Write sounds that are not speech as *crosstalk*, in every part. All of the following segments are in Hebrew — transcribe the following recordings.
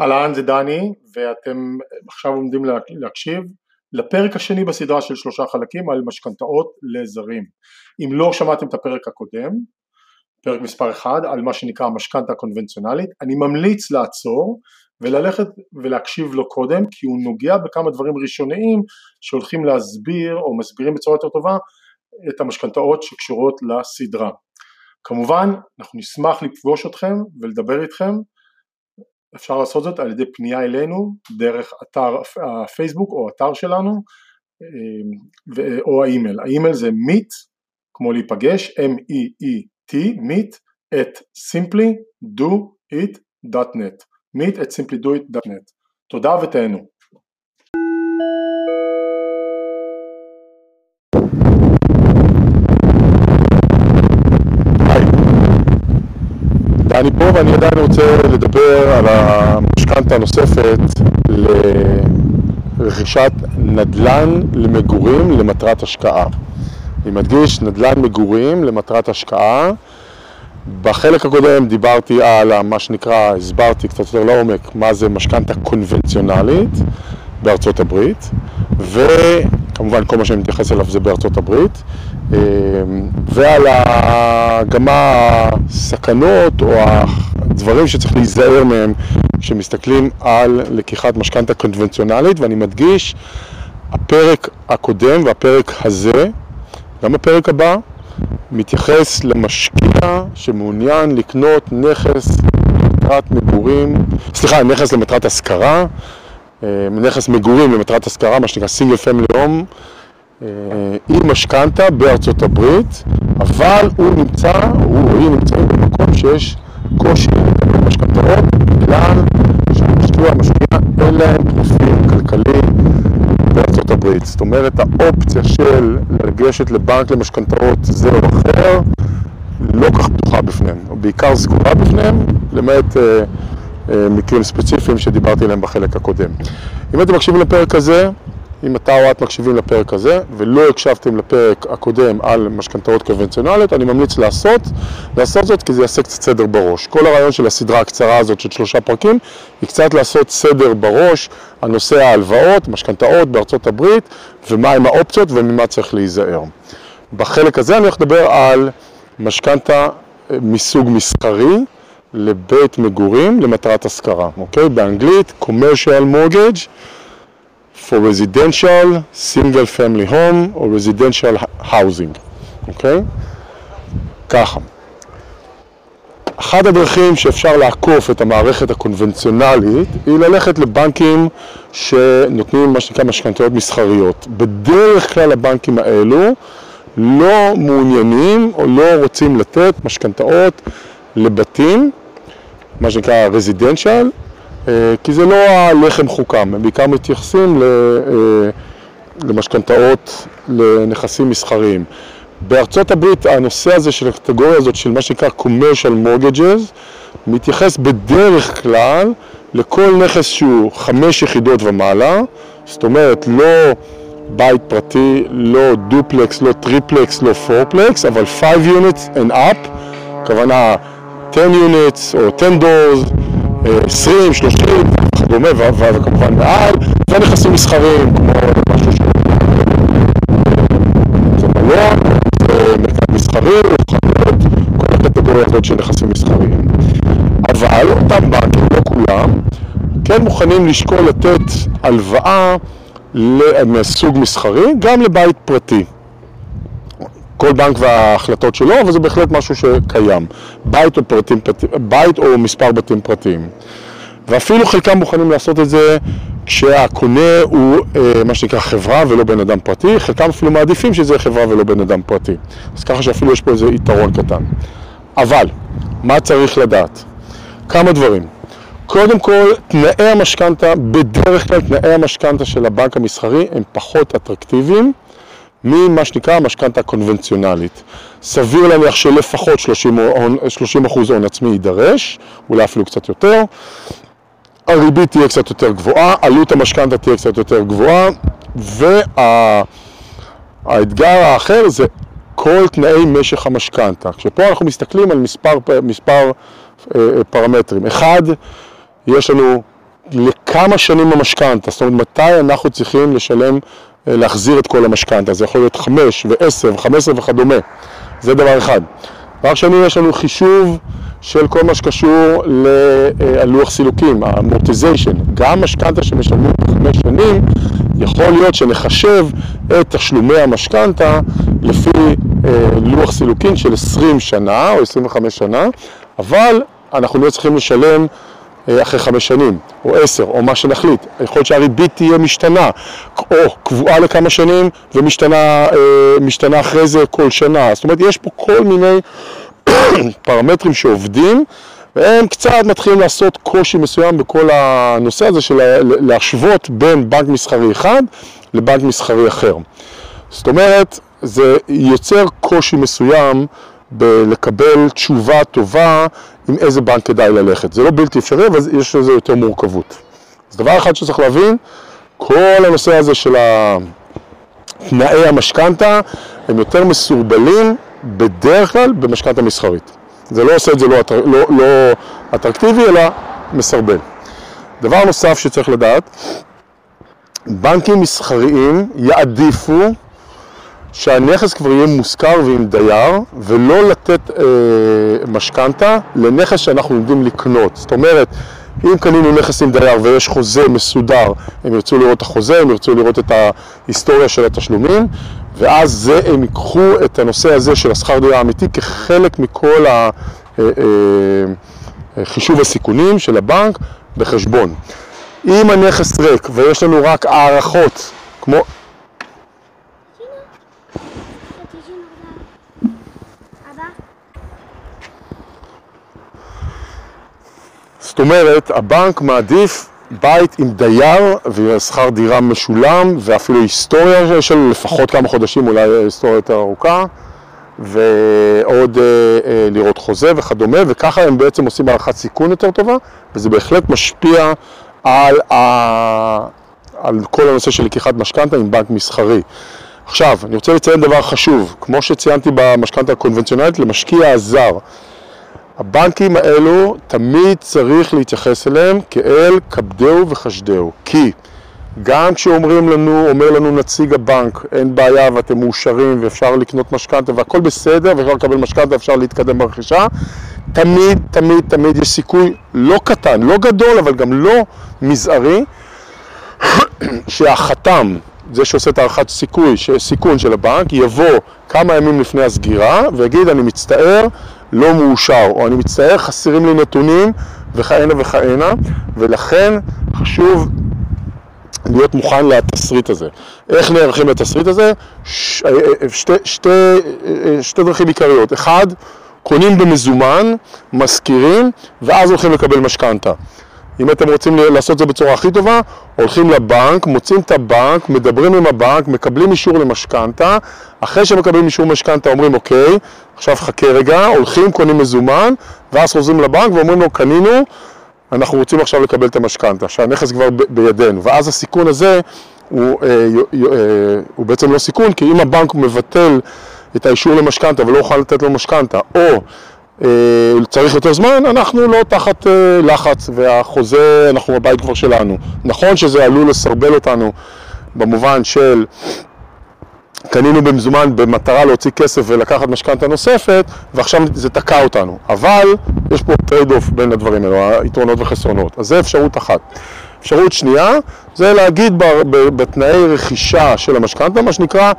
אהלן זה דני ואתם עכשיו עומדים להקשיב לפרק השני בסדרה של שלושה חלקים על משכנתאות לזרים. אם לא שמעתם את הפרק הקודם, פרק מספר 1 על מה שנקרא המשכנתה הקונבנציונלית, אני ממליץ לעצור וללכת ולהקשיב לו קודם כי הוא נוגע בכמה דברים ראשוניים שהולכים להסביר או מסבירים בצורה יותר טובה את המשכנתאות שקשורות לסדרה. כמובן אנחנו נשמח לפגוש אתכם ולדבר איתכם אפשר לעשות זאת על ידי פנייה אלינו דרך אתר הפייסבוק או אתר שלנו או האימייל, האימייל זה meet כמו להיפגש m-e-e-t meet at simplydoit.net meet at simplydoit.net תודה ותהנו אני עדיין רוצה לדבר על המשכנתה הנוספת לרכישת נדל"ן למגורים למטרת השקעה. אני מדגיש, נדל"ן מגורים למטרת השקעה. בחלק הקודם דיברתי על מה שנקרא, הסברתי קצת יותר לעומק מה זה משכנתה קונבנציונלית בארצות הברית, וכמובן כל מה שאני מתייחס אליו זה בארצות הברית. אמ, ועל גם הסכנות או הדברים שצריך להיזהר מהם כשמסתכלים על לקיחת משכנתה קונבנציונלית ואני מדגיש, הפרק הקודם והפרק הזה, גם הפרק הבא, מתייחס למשקיע שמעוניין לקנות נכס למטרת מגורים, סליחה, נכס למטרת השכרה, אמ, נכס מגורים למטרת השכרה, מה שנקרא סינגל פמילי הום עם משכנתה בארצות הברית, אבל הוא נמצא, הוא או היא נמצאים במקום שיש קושי לקבל משכנתאות בגלל שהמשקיע המשקיע אין להם פרופיל כלכלי בארצות הברית. זאת אומרת האופציה של לגשת לבנק למשכנתאות זה או אחר לא כך פתוחה בפניהם, או בעיקר סגורה בפניהם, למעט אה, אה, מקרים ספציפיים שדיברתי עליהם בחלק הקודם. אם אתם מקשיבים לפרק הזה, אם אתה או את מקשיבים לפרק הזה ולא הקשבתם לפרק הקודם על משכנתאות קונבנציונליות, אני ממליץ לעשות, לעשות זאת כי זה יעשה קצת סדר בראש. כל הרעיון של הסדרה הקצרה הזאת של שלושה פרקים היא קצת לעשות סדר בראש על נושא ההלוואות, משכנתאות בארצות הברית ומהם האופציות וממה צריך להיזהר. בחלק הזה אני הולך לדבר על משכנתה אה, מסוג מסחרי לבית מגורים למטרת השכרה, אוקיי? באנגלית commercial mortgage for residential single family home או residential housing, אוקיי? Okay? ככה. אחת הדרכים שאפשר לעקוף את המערכת הקונבנציונלית היא ללכת לבנקים שנותנים מה שנקרא משכנתאות מסחריות. בדרך כלל הבנקים האלו לא מעוניינים או לא רוצים לתת משכנתאות לבתים, מה שנקרא residential, כי זה לא הלחם חוקם, הם בעיקר מתייחסים אה, למשכנתאות לנכסים מסחריים. בארצות הברית הנושא הזה של הקטגוריה הזאת של מה שנקרא commercial mortgages מתייחס בדרך כלל לכל נכס שהוא חמש יחידות ומעלה, זאת אומרת לא בית פרטי, לא דופלקס, לא טריפלקס, לא fourplex, אבל 5 units and up, הכוונה 10 units או 10 doors 20, 30 וכדומה, וכמובן מעל, ונכסים מסחריים, כמו משהו ש... זה מלון, זה מרכז מסחרי, חנויות, כל הקטגוריה הזאת של נכסים מסחריים. אבל אותם בנקים, לא כולם, כן מוכנים לשקול לתת הלוואה מסוג מסחרי, גם לבית פרטי. כל בנק וההחלטות שלו, אבל זה בהחלט משהו שקיים. בית או, פרטים, בית או מספר בתים פרטיים. ואפילו חלקם מוכנים לעשות את זה כשהקונה הוא אה, מה שנקרא חברה ולא בן אדם פרטי, חלקם אפילו מעדיפים שזה חברה ולא בן אדם פרטי. אז ככה שאפילו יש פה איזה יתרון קטן. אבל, מה צריך לדעת? כמה דברים. קודם כל, תנאי המשכנתה, בדרך כלל תנאי המשכנתה של הבנק המסחרי הם פחות אטרקטיביים ממה שנקרא המשכנתה הקונבנציונלית. סביר להניח שלפחות 30%, 30 הון עצמי יידרש, אולי אפילו קצת יותר. הריבית תהיה קצת יותר גבוהה, עלות המשכנתה תהיה קצת יותר גבוהה, והאתגר האחר זה כל תנאי משך המשכנתה. כשפה אנחנו מסתכלים על מספר, מספר אה, פרמטרים. אחד, יש לנו לכמה שנים המשכנתה, זאת אומרת מתי אנחנו צריכים לשלם, אה, להחזיר את כל המשכנתה, זה יכול להיות חמש ועשר וחמש עשרה וכדומה, זה דבר אחד. דבר שני, יש לנו חישוב של כל מה שקשור ללוח סילוקים, ה-amortization, גם משכנתה שמשלמים בחמש שנים, יכול להיות שנחשב את תשלומי המשכנתה לפי אה, לוח סילוקין של 20 שנה או 25 שנה, אבל אנחנו לא צריכים לשלם אחרי חמש שנים, או עשר, או מה שנחליט. יכול להיות שהריבית תהיה משתנה, או קבועה לכמה שנים ומשתנה אה, אחרי זה כל שנה. זאת אומרת, יש פה כל מיני *coughs* פרמטרים שעובדים, והם קצת מתחילים לעשות קושי מסוים בכל הנושא הזה של להשוות בין בנק מסחרי אחד לבנק מסחרי אחר. זאת אומרת, זה יוצר קושי מסוים בלקבל תשובה טובה עם איזה בנק כדאי ללכת. זה לא בלתי אפשרי, אבל יש לזה יותר מורכבות. אז דבר אחד שצריך להבין, כל הנושא הזה של תנאי המשכנתה הם יותר מסורבלים בדרך כלל במשכנתה מסחרית. זה לא עושה את זה לא, לא, לא אטרקטיבי, אלא מסרבל. דבר נוסף שצריך לדעת, בנקים מסחריים יעדיפו שהנכס כבר יהיה מושכר ועם דייר, ולא לתת אה, משכנתה לנכס שאנחנו עומדים לקנות. זאת אומרת, אם קנינו נכס עם דייר ויש חוזה מסודר, הם ירצו לראות את החוזה, הם ירצו לראות את ההיסטוריה של התשלומים, ואז זה, הם ייקחו את הנושא הזה של השכר דירה האמיתי כחלק מכל החישוב אה, אה, הסיכונים של הבנק בחשבון. אם הנכס ריק ויש לנו רק הערכות, כמו זאת אומרת, הבנק מעדיף בית עם דייר ושכר דירה משולם ואפילו היסטוריה שלו לפחות כמה חודשים, אולי היסטוריה יותר ארוכה ועוד אה, אה, לראות חוזה וכדומה וככה הם בעצם עושים הערכת סיכון יותר טובה וזה בהחלט משפיע על, ה... על כל הנושא של לקיחת משכנתה עם בנק מסחרי. עכשיו, אני רוצה לציין דבר חשוב, כמו שציינתי במשכנתה הקונבנציונלית, למשקיע הזר. הבנקים האלו, תמיד צריך להתייחס אליהם כאל כבדהו וחשדהו. כי גם כשאומרים לנו, אומר לנו נציג הבנק, אין בעיה ואתם מאושרים ואפשר לקנות משכנתה והכל בסדר ואפשר לקבל משכנתה ואפשר להתקדם ברכישה, תמיד, תמיד, תמיד יש סיכוי לא קטן, לא גדול, אבל גם לא מזערי, *clears throat* שהחתם, זה שעושה את הערכת סיכוי, סיכון של הבנק, יבוא כמה ימים לפני הסגירה ויגיד אני מצטער, לא מאושר, או אני מצטער, חסרים לי נתונים וכהנה וכהנה, ולכן חשוב להיות מוכן לתסריט הזה. איך נערכים לתסריט הזה? ש... אה, אה, שתי, שתי, אה, שתי דרכים עיקריות. אחד, קונים במזומן, משכירים, ואז הולכים לקבל משכנתה. אם אתם רוצים לעשות את זה בצורה הכי טובה, הולכים לבנק, מוצאים את הבנק, מדברים עם הבנק, מקבלים אישור למשכנתה, אחרי שמקבלים אישור משכנתה אומרים אוקיי, עכשיו חכה רגע, הולכים, קונים מזומן, ואז חוזרים לבנק ואומרים לו קנינו, אנחנו רוצים עכשיו לקבל את המשכנתה, שהנכס כבר ב- בידינו, ואז הסיכון הזה הוא, אה, אה, הוא בעצם לא סיכון, כי אם הבנק מבטל את האישור למשכנתה ולא יוכל לתת לו משכנתה, או אה, צריך יותר זמן, אנחנו לא תחת אה, לחץ והחוזה, אנחנו בבית כבר שלנו. נכון שזה עלול לסרבל אותנו במובן של קנינו במזומן במטרה להוציא כסף ולקחת משכנתה נוספת ועכשיו זה תקע אותנו, אבל יש פה trade-off בין הדברים האלו, היתרונות וחסרונות, אז זה אפשרות אחת. אפשרות שנייה זה להגיד בתנאי רכישה של המשכנתה מה שנקרא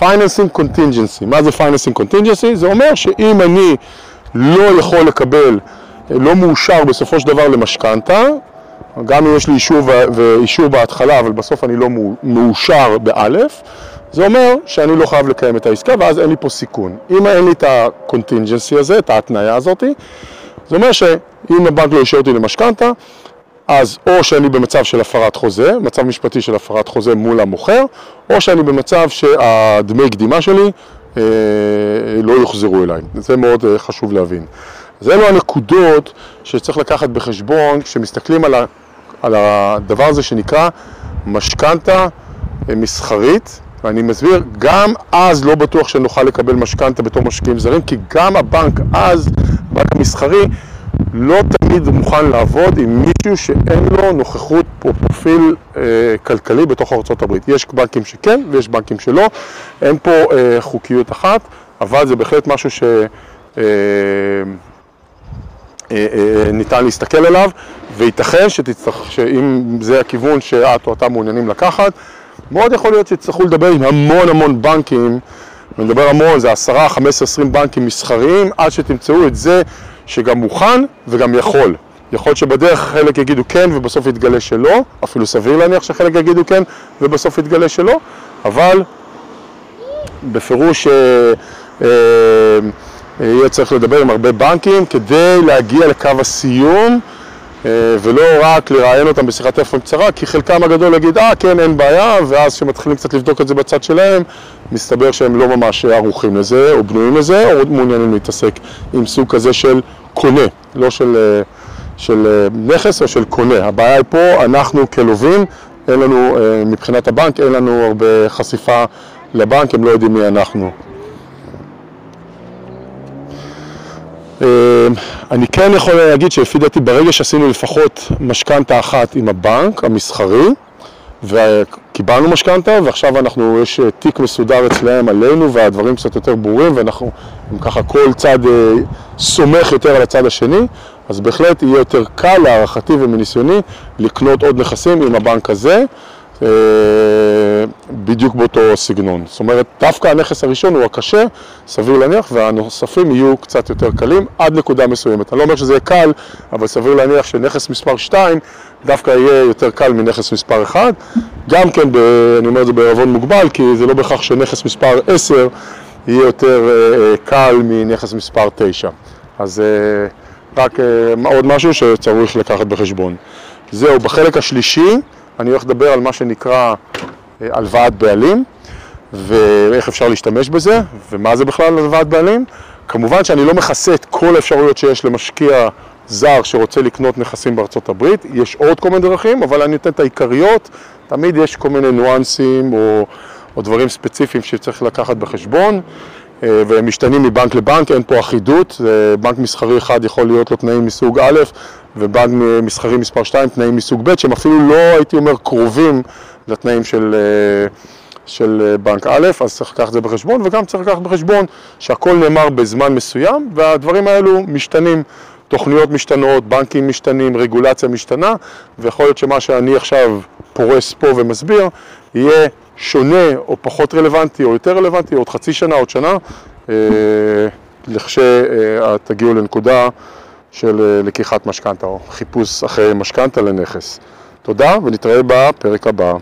financing contingency. מה זה financing contingency? זה אומר שאם אני לא יכול לקבל, לא מאושר בסופו של דבר למשכנתה, גם אם יש לי אישור ואישור בהתחלה, אבל בסוף אני לא מאושר באלף, זה אומר שאני לא חייב לקיים את העסקה ואז אין לי פה סיכון. אם אין לי את ה-contingency הזה, את ההתניה הזאת, זה אומר שאם הבנק לא אישר אותי למשכנתה, אז או שאני במצב של הפרת חוזה, מצב משפטי של הפרת חוזה מול המוכר, או שאני במצב שהדמי קדימה שלי לא יוחזרו אליי. זה מאוד אה, חשוב להבין. אז אלו הנקודות שצריך לקחת בחשבון כשמסתכלים על, ה, על הדבר הזה שנקרא משכנתה אה, מסחרית, ואני מסביר, גם אז לא בטוח שנוכל לקבל משכנתה בתור משקיעים זרים, כי גם הבנק אז, הבנק המסחרי, לא תמיד מוכן לעבוד עם מישהו שאין לו נוכחות או פרופיל אה, כלכלי בתוך ארה"ב. יש בנקים שכן ויש בנקים שלא, אין פה אה, חוקיות אחת, אבל זה בהחלט משהו ש... אה, אה, אה, להסתכל עליו, וייתכן שתצטרך, שאם זה הכיוון שאת או אתה מעוניינים לקחת, מאוד יכול להיות שתצטרכו לדבר עם המון המון בנקים, ונדבר המון, זה 10, 15, 20 בנקים מסחריים, עד שתמצאו את זה שגם מוכן וגם יכול. יכול להיות שבדרך חלק יגידו כן ובסוף יתגלה שלא, אפילו סביר להניח שחלק יגידו כן ובסוף יתגלה שלא, אבל בפירוש... אה, אה, יהיה צריך לדבר עם הרבה בנקים כדי להגיע לקו הסיום ולא רק לראיין אותם בשיחת טלפון קצרה, כי חלקם הגדול יגיד, אה, כן, אין בעיה, ואז כשמתחילים קצת לבדוק את זה בצד שלהם, מסתבר שהם לא ממש ערוכים לזה, או בנויים לזה, או מעוניינים להתעסק עם סוג כזה של קונה, לא של, אה, של אה, נכס או של קונה. הבעיה היא פה, אנחנו כלווים, אין לנו, מבחינת הבנק, אין לנו הרבה חשיפה לבנק, הם לא יודעים מי אנחנו. אני כן יכול להגיד שלפי דעתי ברגע שעשינו לפחות משכנתה אחת עם הבנק המסחרי וקיבלנו משכנתה ועכשיו אנחנו, יש תיק מסודר אצלם עלינו והדברים קצת יותר ברורים ואנחנו, ככה כל צד אה, סומך יותר על הצד השני אז בהחלט יהיה יותר קל להערכתי ומניסיוני לקנות עוד נכסים עם הבנק הזה. אה, בדיוק באותו סגנון. זאת אומרת, דווקא הנכס הראשון הוא הקשה, סביר להניח, והנוספים יהיו קצת יותר קלים עד נקודה מסוימת. אני לא אומר שזה יהיה קל, אבל סביר להניח שנכס מספר 2 דווקא יהיה יותר קל מנכס מספר 1. גם כן, ב, אני אומר את זה בערבון מוגבל, כי זה לא בהכרח שנכס מספר 10 יהיה יותר אה, קל מנכס מספר 9. אז רק עוד משהו שצריך לקחת בחשבון. זהו, בחלק השלישי, אני הולך לדבר על מה שנקרא אה, הלוואת בעלים ואיך אפשר להשתמש בזה ומה זה בכלל הלוואת בעלים. כמובן שאני לא מכסה את כל האפשרויות שיש למשקיע זר שרוצה לקנות נכסים בארצות הברית, יש עוד כל מיני דרכים, אבל אני נותן את העיקריות, תמיד יש כל מיני ניואנסים או, או דברים ספציפיים שצריך לקחת בחשבון. אה, והם משתנים מבנק לבנק, אין פה אחידות, בנק מסחרי אחד יכול להיות לו תנאים מסוג א', ובנק מסחרי מספר 2 תנאים מסוג ב', שהם אפילו לא, הייתי אומר, קרובים לתנאים של, אה, של אה, בנק א', אז צריך לקחת את זה בחשבון, וגם צריך לקחת בחשבון שהכל נאמר בזמן מסוים, והדברים האלו משתנים. תוכניות משתנות, בנקים משתנים, רגולציה משתנה, ויכול להיות שמה שאני עכשיו פורס פה ומסביר, יהיה שונה או פחות רלוונטי או יותר רלוונטי, עוד חצי שנה, עוד שנה, אה, לכשתגיעו לנקודה של אה, לקיחת משכנתה או חיפוש אחרי משכנתה לנכס. תודה ונתראה בפרק הבא.